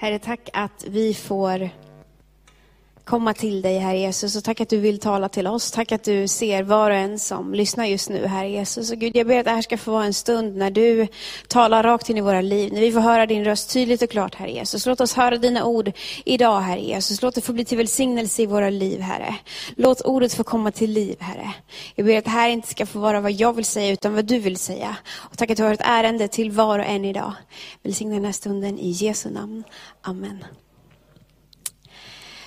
Herre, tack att vi får komma till dig, Herre Jesus. Och tack att du vill tala till oss. Tack att du ser var och en som lyssnar just nu, Herre Jesus. Och Gud, jag ber att det här ska få vara en stund när du talar rakt in i våra liv. När vi får höra din röst tydligt och klart, Herre Jesus. Låt oss höra dina ord idag, Herre Jesus. Låt det få bli till välsignelse i våra liv, Herre. Låt ordet få komma till liv, Herre. Jag ber att det här inte ska få vara vad jag vill säga, utan vad du vill säga. Och tack att du har ett ärende till var och en idag. Välsigna den här stunden i Jesu namn. Amen.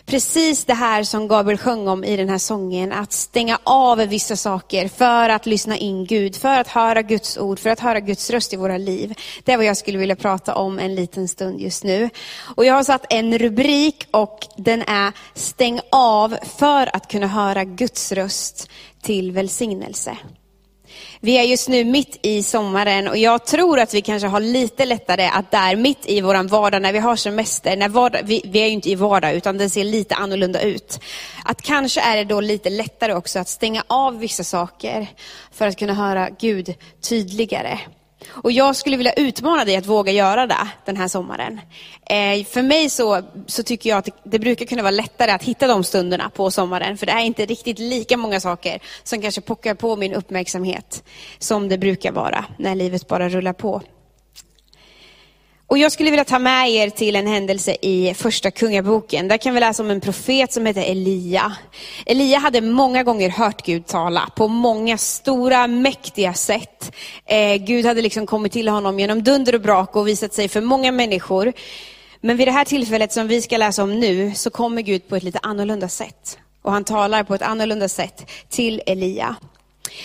Precis det här som Gabriel sjöng om i den här sången, att stänga av vissa saker för att lyssna in Gud, för att höra Guds ord, för att höra Guds röst i våra liv. Det är vad jag skulle vilja prata om en liten stund just nu. Och jag har satt en rubrik och den är Stäng av för att kunna höra Guds röst till välsignelse. Vi är just nu mitt i sommaren och jag tror att vi kanske har lite lättare att där mitt i våran vardag, när vi har semester, när vardag, vi, vi är ju inte i vardag utan den ser lite annorlunda ut. Att kanske är det då lite lättare också att stänga av vissa saker för att kunna höra Gud tydligare. Och jag skulle vilja utmana dig att våga göra det den här sommaren. Eh, för mig så, så tycker jag att det, det, brukar kunna vara lättare att hitta de stunderna på sommaren. För det är inte riktigt lika många saker som kanske pockar på min uppmärksamhet som det brukar vara när livet bara rullar på. Och jag skulle vilja ta med er till en händelse i första kungaboken. Där kan vi läsa om en profet som heter Elia. Elia hade många gånger hört Gud tala på många stora, mäktiga sätt. Eh, Gud hade liksom kommit till honom genom dunder och brak och visat sig för många människor. Men vid det här tillfället som vi ska läsa om nu, så kommer Gud på ett lite annorlunda sätt. Och han talar på ett annorlunda sätt till Elia.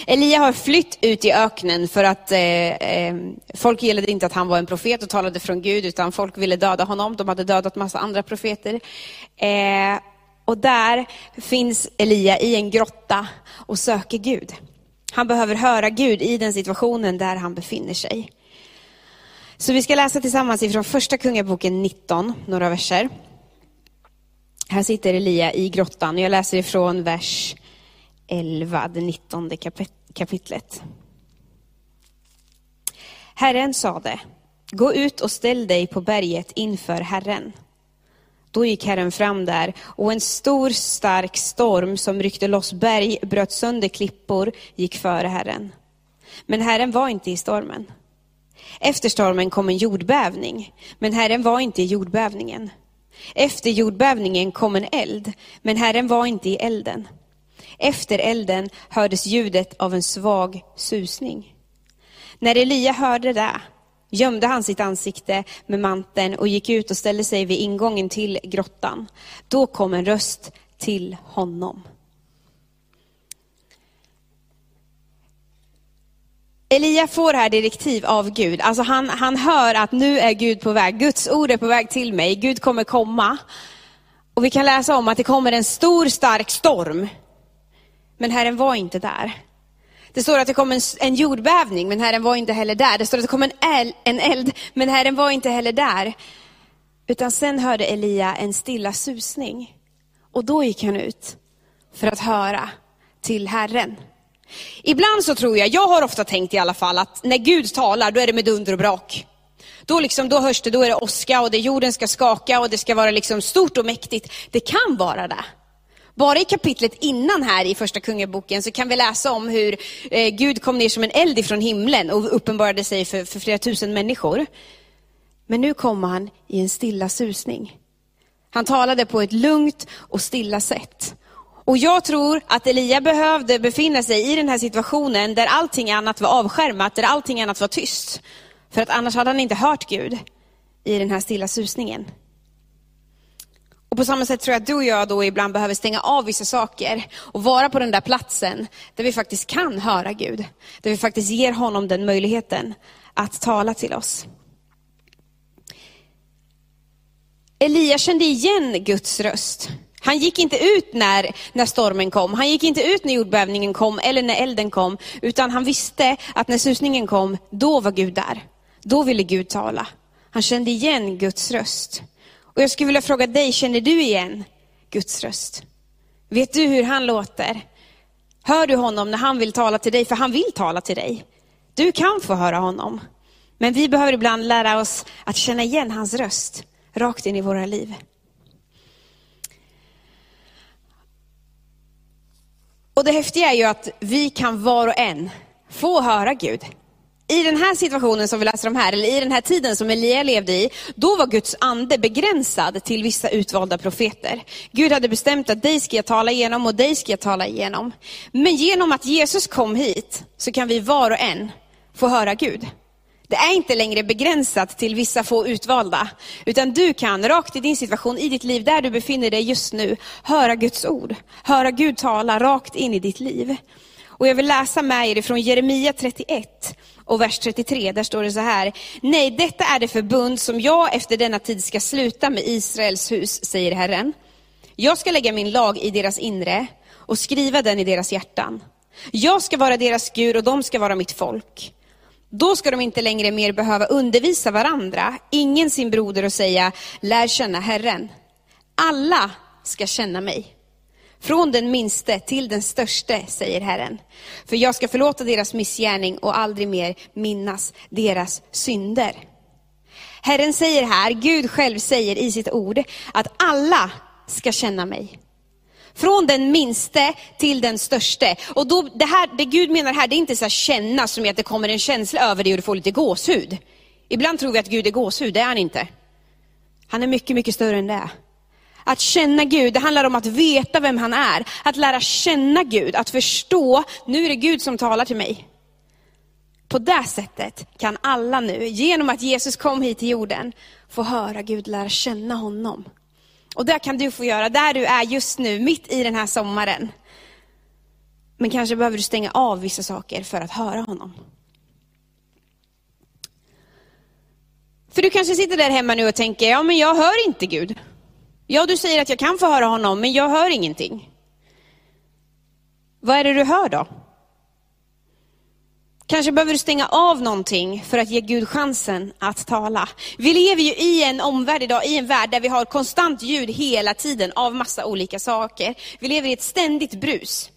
Elia har flytt ut i öknen för att eh, eh, folk gillade inte att han var en profet och talade från Gud, utan folk ville döda honom. De hade dödat massa andra profeter. Eh, och där finns Elia i en grotta och söker Gud. Han behöver höra Gud i den situationen där han befinner sig. Så vi ska läsa tillsammans ifrån första kungaboken 19, några verser. Här sitter Elia i grottan. Jag läser ifrån vers 11, det 19 kapitlet. Herren sade, gå ut och ställ dig på berget inför Herren. Då gick Herren fram där, och en stor stark storm som ryckte loss berg, bröt sönder klippor, gick före Herren. Men Herren var inte i stormen. Efter stormen kom en jordbävning, men Herren var inte i jordbävningen. Efter jordbävningen kom en eld, men Herren var inte i elden. Efter elden hördes ljudet av en svag susning. När Elia hörde det gömde han sitt ansikte med manteln och gick ut och ställde sig vid ingången till grottan. Då kom en röst till honom. Elia får här direktiv av Gud. Alltså han, han hör att nu är Gud på väg. Guds ord är på väg till mig. Gud kommer komma. Och vi kan läsa om att det kommer en stor stark storm. Men Herren var inte där. Det står att det kom en, en jordbävning, men Herren var inte heller där. Det står att det kom en eld, en eld, men Herren var inte heller där. Utan sen hörde Elia en stilla susning. Och då gick han ut för att höra till Herren. Ibland så tror jag, jag har ofta tänkt i alla fall, att när Gud talar, då är det med dunder och brak. Då, liksom, då hörs det, då är det åska och det jorden ska skaka och det ska vara liksom stort och mäktigt. Det kan vara det. Bara i kapitlet innan här i första kungaboken så kan vi läsa om hur eh, Gud kom ner som en eld ifrån himlen och uppenbarade sig för, för flera tusen människor. Men nu kom han i en stilla susning. Han talade på ett lugnt och stilla sätt. Och jag tror att Elia behövde befinna sig i den här situationen där allting annat var avskärmat, där allting annat var tyst. För att annars hade han inte hört Gud i den här stilla susningen. Och på samma sätt tror jag att du och jag då ibland behöver stänga av vissa saker och vara på den där platsen där vi faktiskt kan höra Gud. Där vi faktiskt ger honom den möjligheten att tala till oss. Elia kände igen Guds röst. Han gick inte ut när, när stormen kom, han gick inte ut när jordbävningen kom eller när elden kom, utan han visste att när susningen kom, då var Gud där. Då ville Gud tala. Han kände igen Guds röst. Och jag skulle vilja fråga dig, känner du igen Guds röst? Vet du hur han låter? Hör du honom när han vill tala till dig? För han vill tala till dig. Du kan få höra honom. Men vi behöver ibland lära oss att känna igen hans röst. rakt in i våra liv. Och det häftiga är ju att vi kan var och en få höra Gud. I den här situationen som vi läser om här, eller i den här tiden som Elia levde i, då var Guds ande begränsad till vissa utvalda profeter. Gud hade bestämt att dig ska jag tala igenom och dig ska jag tala igenom. Men genom att Jesus kom hit så kan vi var och en få höra Gud. Det är inte längre begränsat till vissa få utvalda, utan du kan rakt i din situation, i ditt liv, där du befinner dig just nu, höra Guds ord. Höra Gud tala rakt in i ditt liv. Och jag vill läsa med er från Jeremia 31 och vers 33. Där står det så här. Nej, detta är det förbund som jag efter denna tid ska sluta med Israels hus, säger Herren. Jag ska lägga min lag i deras inre och skriva den i deras hjärtan. Jag ska vara deras Gud och de ska vara mitt folk. Då ska de inte längre mer behöva undervisa varandra, ingen sin broder och säga, lär känna Herren. Alla ska känna mig. Från den minste till den störste, säger Herren. För jag ska förlåta deras missgärning och aldrig mer minnas deras synder. Herren säger här, Gud själv säger i sitt ord, att alla ska känna mig. Från den minste till den störste. Och då, det, här, det Gud menar här, det är inte så känna som att det kommer en känsla över dig och du får lite gåshud. Ibland tror vi att Gud är gåshud, det är han inte. Han är mycket, mycket större än det. Att känna Gud, det handlar om att veta vem han är. Att lära känna Gud, att förstå, nu är det Gud som talar till mig. På det sättet kan alla nu, genom att Jesus kom hit till jorden, få höra Gud, lära känna honom. Och det kan du få göra där du är just nu, mitt i den här sommaren. Men kanske behöver du stänga av vissa saker för att höra honom. För du kanske sitter där hemma nu och tänker, ja men jag hör inte Gud. Ja, du säger att jag kan få höra honom, men jag hör ingenting. Vad är det du hör då? Kanske behöver du stänga av någonting för att ge Gud chansen att tala. Vi lever ju i en omvärld idag, i en värld där vi har konstant ljud hela tiden av massa olika saker. Vi lever i ett ständigt brus.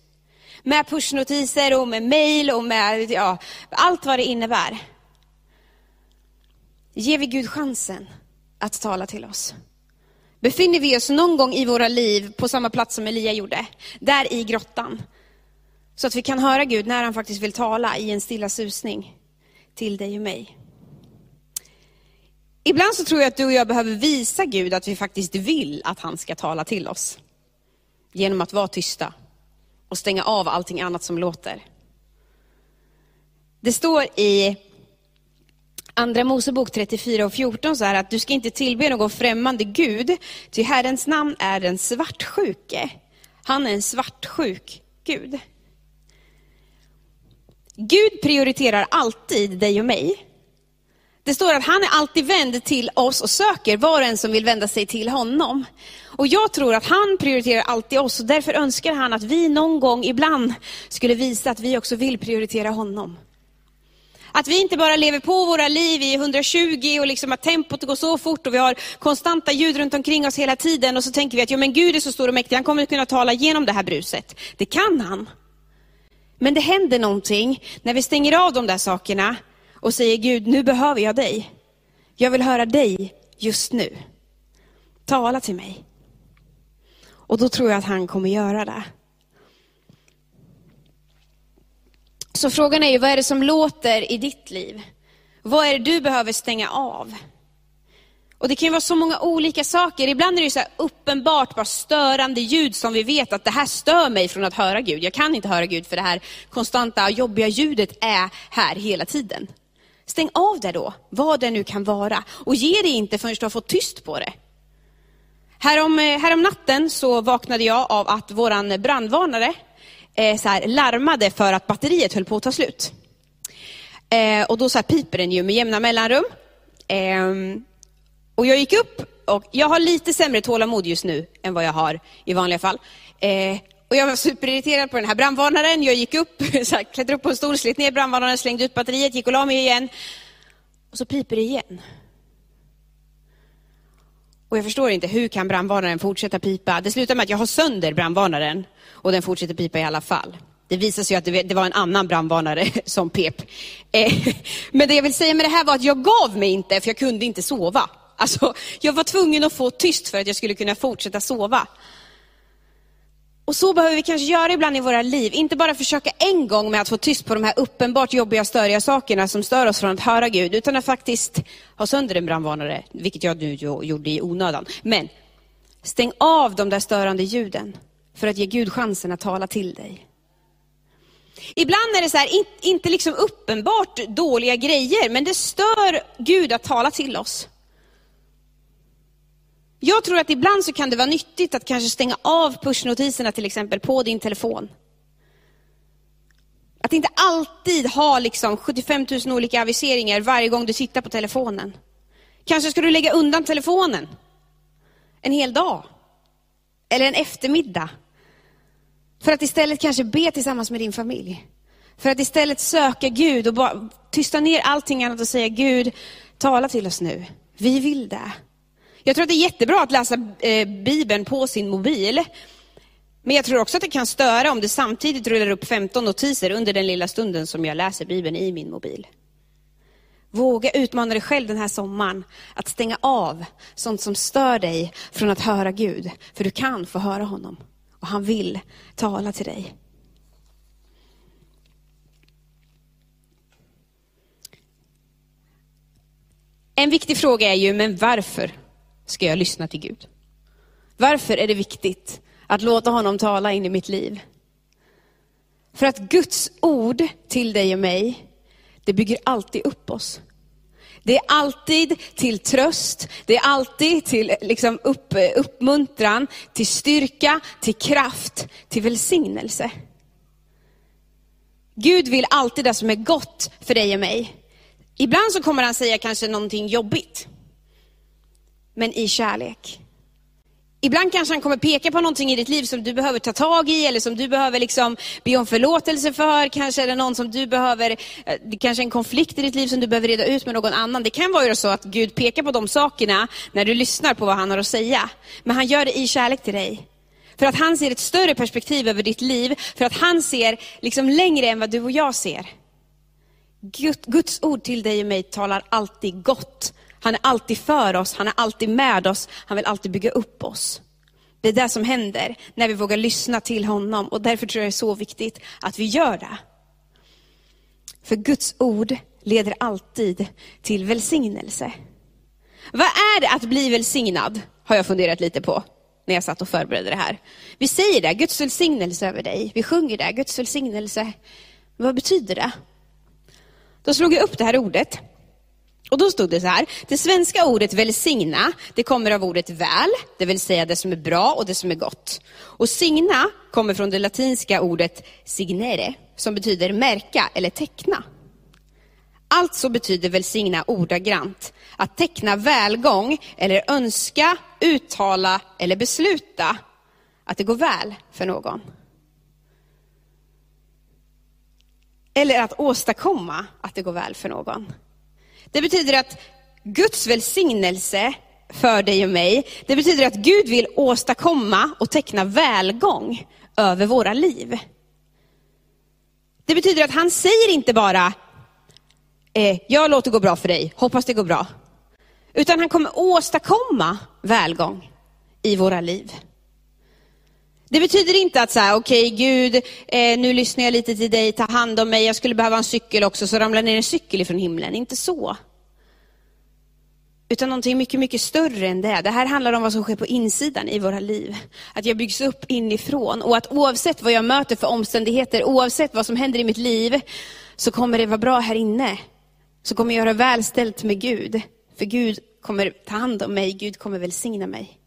Med pushnotiser och med mail och med ja, allt vad det innebär. Ger vi Gud chansen att tala till oss? Befinner vi oss någon gång i våra liv på samma plats som Elia gjorde, där i grottan, så att vi kan höra Gud när han faktiskt vill tala i en stilla susning till dig och mig. Ibland så tror jag att du och jag behöver visa Gud att vi faktiskt vill att han ska tala till oss. Genom att vara tysta och stänga av allting annat som låter. Det står i Andra Mosebok 34 och 14 så här att du ska inte tillbe någon främmande gud, ty Herrens namn är den svartsjuke. Han är en svartsjuk Gud. Gud prioriterar alltid dig och mig. Det står att han är alltid vänd till oss och söker var och en som vill vända sig till honom. Och jag tror att han prioriterar alltid oss och därför önskar han att vi någon gång ibland skulle visa att vi också vill prioritera honom. Att vi inte bara lever på våra liv i 120 och liksom att tempot går så fort och vi har konstanta ljud runt omkring oss hela tiden och så tänker vi att jo, men Gud är så stor och mäktig, han kommer kunna tala genom det här bruset. Det kan han. Men det händer någonting när vi stänger av de där sakerna och säger Gud, nu behöver jag dig. Jag vill höra dig just nu. Tala till mig. Och då tror jag att han kommer göra det. Så frågan är ju, vad är det som låter i ditt liv? Vad är det du behöver stänga av? Och det kan ju vara så många olika saker. Ibland är det ju så uppenbart bara störande ljud som vi vet att det här stör mig från att höra Gud. Jag kan inte höra Gud för det här konstanta jobbiga ljudet är här hela tiden. Stäng av det då, vad det nu kan vara. Och ge det inte förrän du har fått tyst på det. Härom, eh, härom natten så vaknade jag av att våran brandvarnare eh, så här, larmade för att batteriet höll på att ta slut. Eh, och då så här piper den ju med jämna mellanrum. Eh, och jag gick upp och jag har lite sämre tålamod just nu än vad jag har i vanliga fall. Eh, och jag var superirriterad på den här brandvarnaren. Jag gick upp, så här, klättrade upp på en stol, slet ner brandvarnaren, slängde ut batteriet, gick och la mig igen. Och så piper det igen. Och jag förstår inte, hur kan brandvarnaren fortsätta pipa? Det slutar med att jag har sönder brandvarnaren och den fortsätter pipa i alla fall. Det visar sig att det var en annan brandvarnare som pep. Eh, men det jag vill säga med det här var att jag gav mig inte, för jag kunde inte sova. Alltså, jag var tvungen att få tyst för att jag skulle kunna fortsätta sova. Och så behöver vi kanske göra ibland i våra liv. Inte bara försöka en gång med att få tyst på de här uppenbart jobbiga, störiga sakerna som stör oss från att höra Gud, utan att faktiskt ha sönder en brandvarnare, vilket jag nu gjorde i onödan. Men stäng av de där störande ljuden för att ge Gud chansen att tala till dig. Ibland är det så här, inte liksom uppenbart dåliga grejer, men det stör Gud att tala till oss. Jag tror att ibland så kan det vara nyttigt att kanske stänga av pushnotiserna till exempel på din telefon. Att inte alltid ha liksom 75 000 olika aviseringar varje gång du tittar på telefonen. Kanske ska du lägga undan telefonen en hel dag. Eller en eftermiddag. För att istället kanske be tillsammans med din familj. För att istället söka Gud och bara tysta ner allting annat och säga Gud, tala till oss nu. Vi vill det. Jag tror att det är jättebra att läsa eh, Bibeln på sin mobil. Men jag tror också att det kan störa om det samtidigt rullar upp 15 notiser under den lilla stunden som jag läser Bibeln i min mobil. Våga utmana dig själv den här sommaren att stänga av sånt som stör dig från att höra Gud. För du kan få höra honom och han vill tala till dig. En viktig fråga är ju, men varför ska jag lyssna till Gud? Varför är det viktigt att låta honom tala in i mitt liv? För att Guds ord till dig och mig, det bygger alltid upp oss. Det är alltid till tröst, det är alltid till liksom upp, uppmuntran, till styrka, till kraft, till välsignelse. Gud vill alltid det som är gott för dig och mig. Ibland så kommer han säga kanske någonting jobbigt men i kärlek. Ibland kanske han kommer peka på någonting i ditt liv som du behöver ta tag i eller som du behöver liksom be om förlåtelse för. Kanske är det någon som du behöver, eh, det kanske är en konflikt i ditt liv som du behöver reda ut med någon annan. Det kan vara så att Gud pekar på de sakerna när du lyssnar på vad han har att säga. Men han gör det i kärlek till dig. För att han ser ett större perspektiv över ditt liv, för att han ser liksom längre än vad du och jag ser. Guds ord till dig och mig talar alltid gott han är alltid för oss, han är alltid med oss, han vill alltid bygga upp oss. Det är det som händer när vi vågar lyssna till honom och därför tror jag det är så viktigt att vi gör det. För Guds ord leder alltid till välsignelse. Vad är det att bli välsignad? Har jag funderat lite på när jag satt och förberedde det här. Vi säger det, Guds välsignelse över dig. Vi sjunger det, Guds välsignelse. Vad betyder det? Då slog jag upp det här ordet och då stod det så här, det svenska ordet välsigna, det kommer av ordet väl, det vill säga det som är bra och det som är gott. Och signa kommer från det latinska ordet signere, som betyder märka eller teckna. Alltså betyder välsigna ordagrant att teckna välgång eller önska, uttala eller besluta att det går väl för någon. Eller att åstadkomma att det går väl för någon. Det betyder att Guds välsignelse för dig och mig, det betyder att Gud vill åstadkomma och teckna välgång över våra liv. Det betyder att han säger inte bara, eh, jag låter gå bra för dig, hoppas det går bra. Utan han kommer åstadkomma välgång i våra liv. Det betyder inte att så okej okay, Gud, eh, nu lyssnar jag lite till dig, ta hand om mig, jag skulle behöva en cykel också, så ramlar ner en cykel ifrån himlen. Inte så. Utan någonting mycket, mycket större än det. Det här handlar om vad som sker på insidan i våra liv. Att jag byggs upp inifrån och att oavsett vad jag möter för omständigheter, oavsett vad som händer i mitt liv, så kommer det vara bra här inne. Så kommer jag göra välställt med Gud. För Gud kommer ta hand om mig, Gud kommer välsigna mig.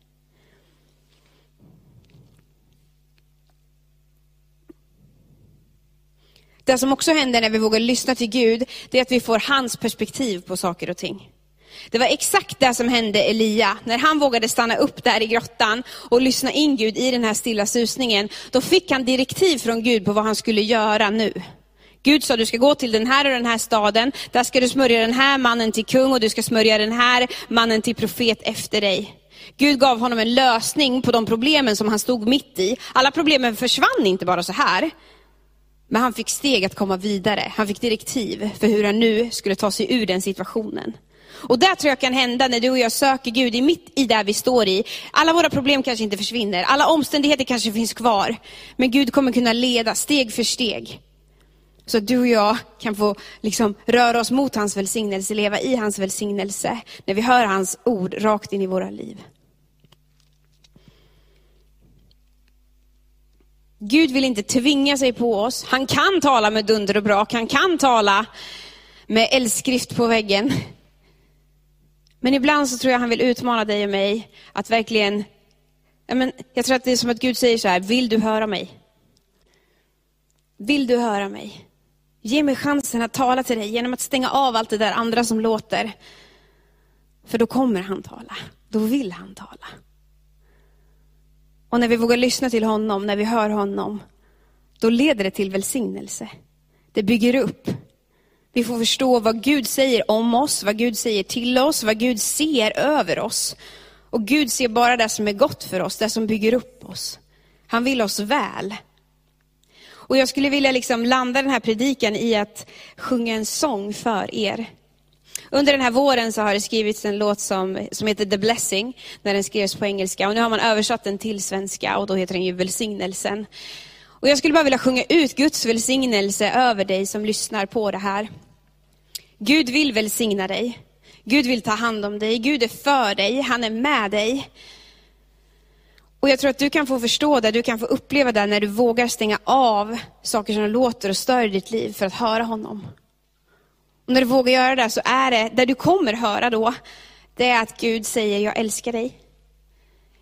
Det som också händer när vi vågar lyssna till Gud, det är att vi får hans perspektiv på saker och ting. Det var exakt det som hände Elia. När han vågade stanna upp där i grottan och lyssna in Gud i den här stilla susningen, då fick han direktiv från Gud på vad han skulle göra nu. Gud sa, du ska gå till den här och den här staden, där ska du smörja den här mannen till kung och du ska smörja den här mannen till profet efter dig. Gud gav honom en lösning på de problemen som han stod mitt i. Alla problemen försvann inte bara så här, men han fick steg att komma vidare. Han fick direktiv för hur han nu skulle ta sig ur den situationen. Och det tror jag kan hända när du och jag söker Gud i mitt i det vi står i. Alla våra problem kanske inte försvinner, alla omständigheter kanske finns kvar. Men Gud kommer kunna leda steg för steg. Så att du och jag kan få liksom röra oss mot hans välsignelse, leva i hans välsignelse, när vi hör hans ord rakt in i våra liv. Gud vill inte tvinga sig på oss. Han kan tala med dunder och brak, han kan tala med eldskrift på väggen. Men ibland så tror jag han vill utmana dig och mig att verkligen, jag, men, jag tror att det är som att Gud säger så här, vill du höra mig? Vill du höra mig? Ge mig chansen att tala till dig genom att stänga av allt det där andra som låter. För då kommer han tala, då vill han tala. Och när vi vågar lyssna till honom, när vi hör honom, då leder det till välsignelse. Det bygger upp. Vi får förstå vad Gud säger om oss, vad Gud säger till oss, vad Gud ser över oss. Och Gud ser bara det som är gott för oss, det som bygger upp oss. Han vill oss väl. Och jag skulle vilja liksom landa den här predikan i att sjunga en sång för er. Under den här våren så har det skrivits en låt som, som heter The Blessing, när den skrevs på engelska. Och nu har man översatt den till svenska och då heter den ju Välsignelsen. Och jag skulle bara vilja sjunga ut Guds välsignelse över dig som lyssnar på det här. Gud vill välsigna dig. Gud vill ta hand om dig. Gud är för dig. Han är med dig. Och jag tror att du kan få förstå det, du kan få uppleva det när du vågar stänga av saker som låter och stör i ditt liv för att höra honom. Och när du vågar göra det så är det, det du kommer höra då, det är att Gud säger, jag älskar dig.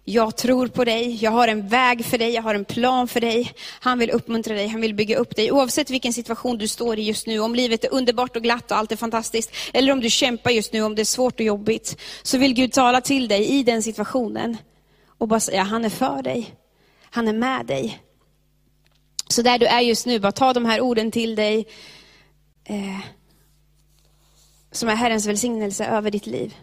Jag tror på dig, jag har en väg för dig, jag har en plan för dig. Han vill uppmuntra dig, han vill bygga upp dig. Oavsett vilken situation du står i just nu, om livet är underbart och glatt och allt är fantastiskt, eller om du kämpar just nu, om det är svårt och jobbigt, så vill Gud tala till dig i den situationen. Och bara säga, han är för dig. Han är med dig. Så där du är just nu, bara ta de här orden till dig. Eh, som är Herrens välsignelse över ditt liv.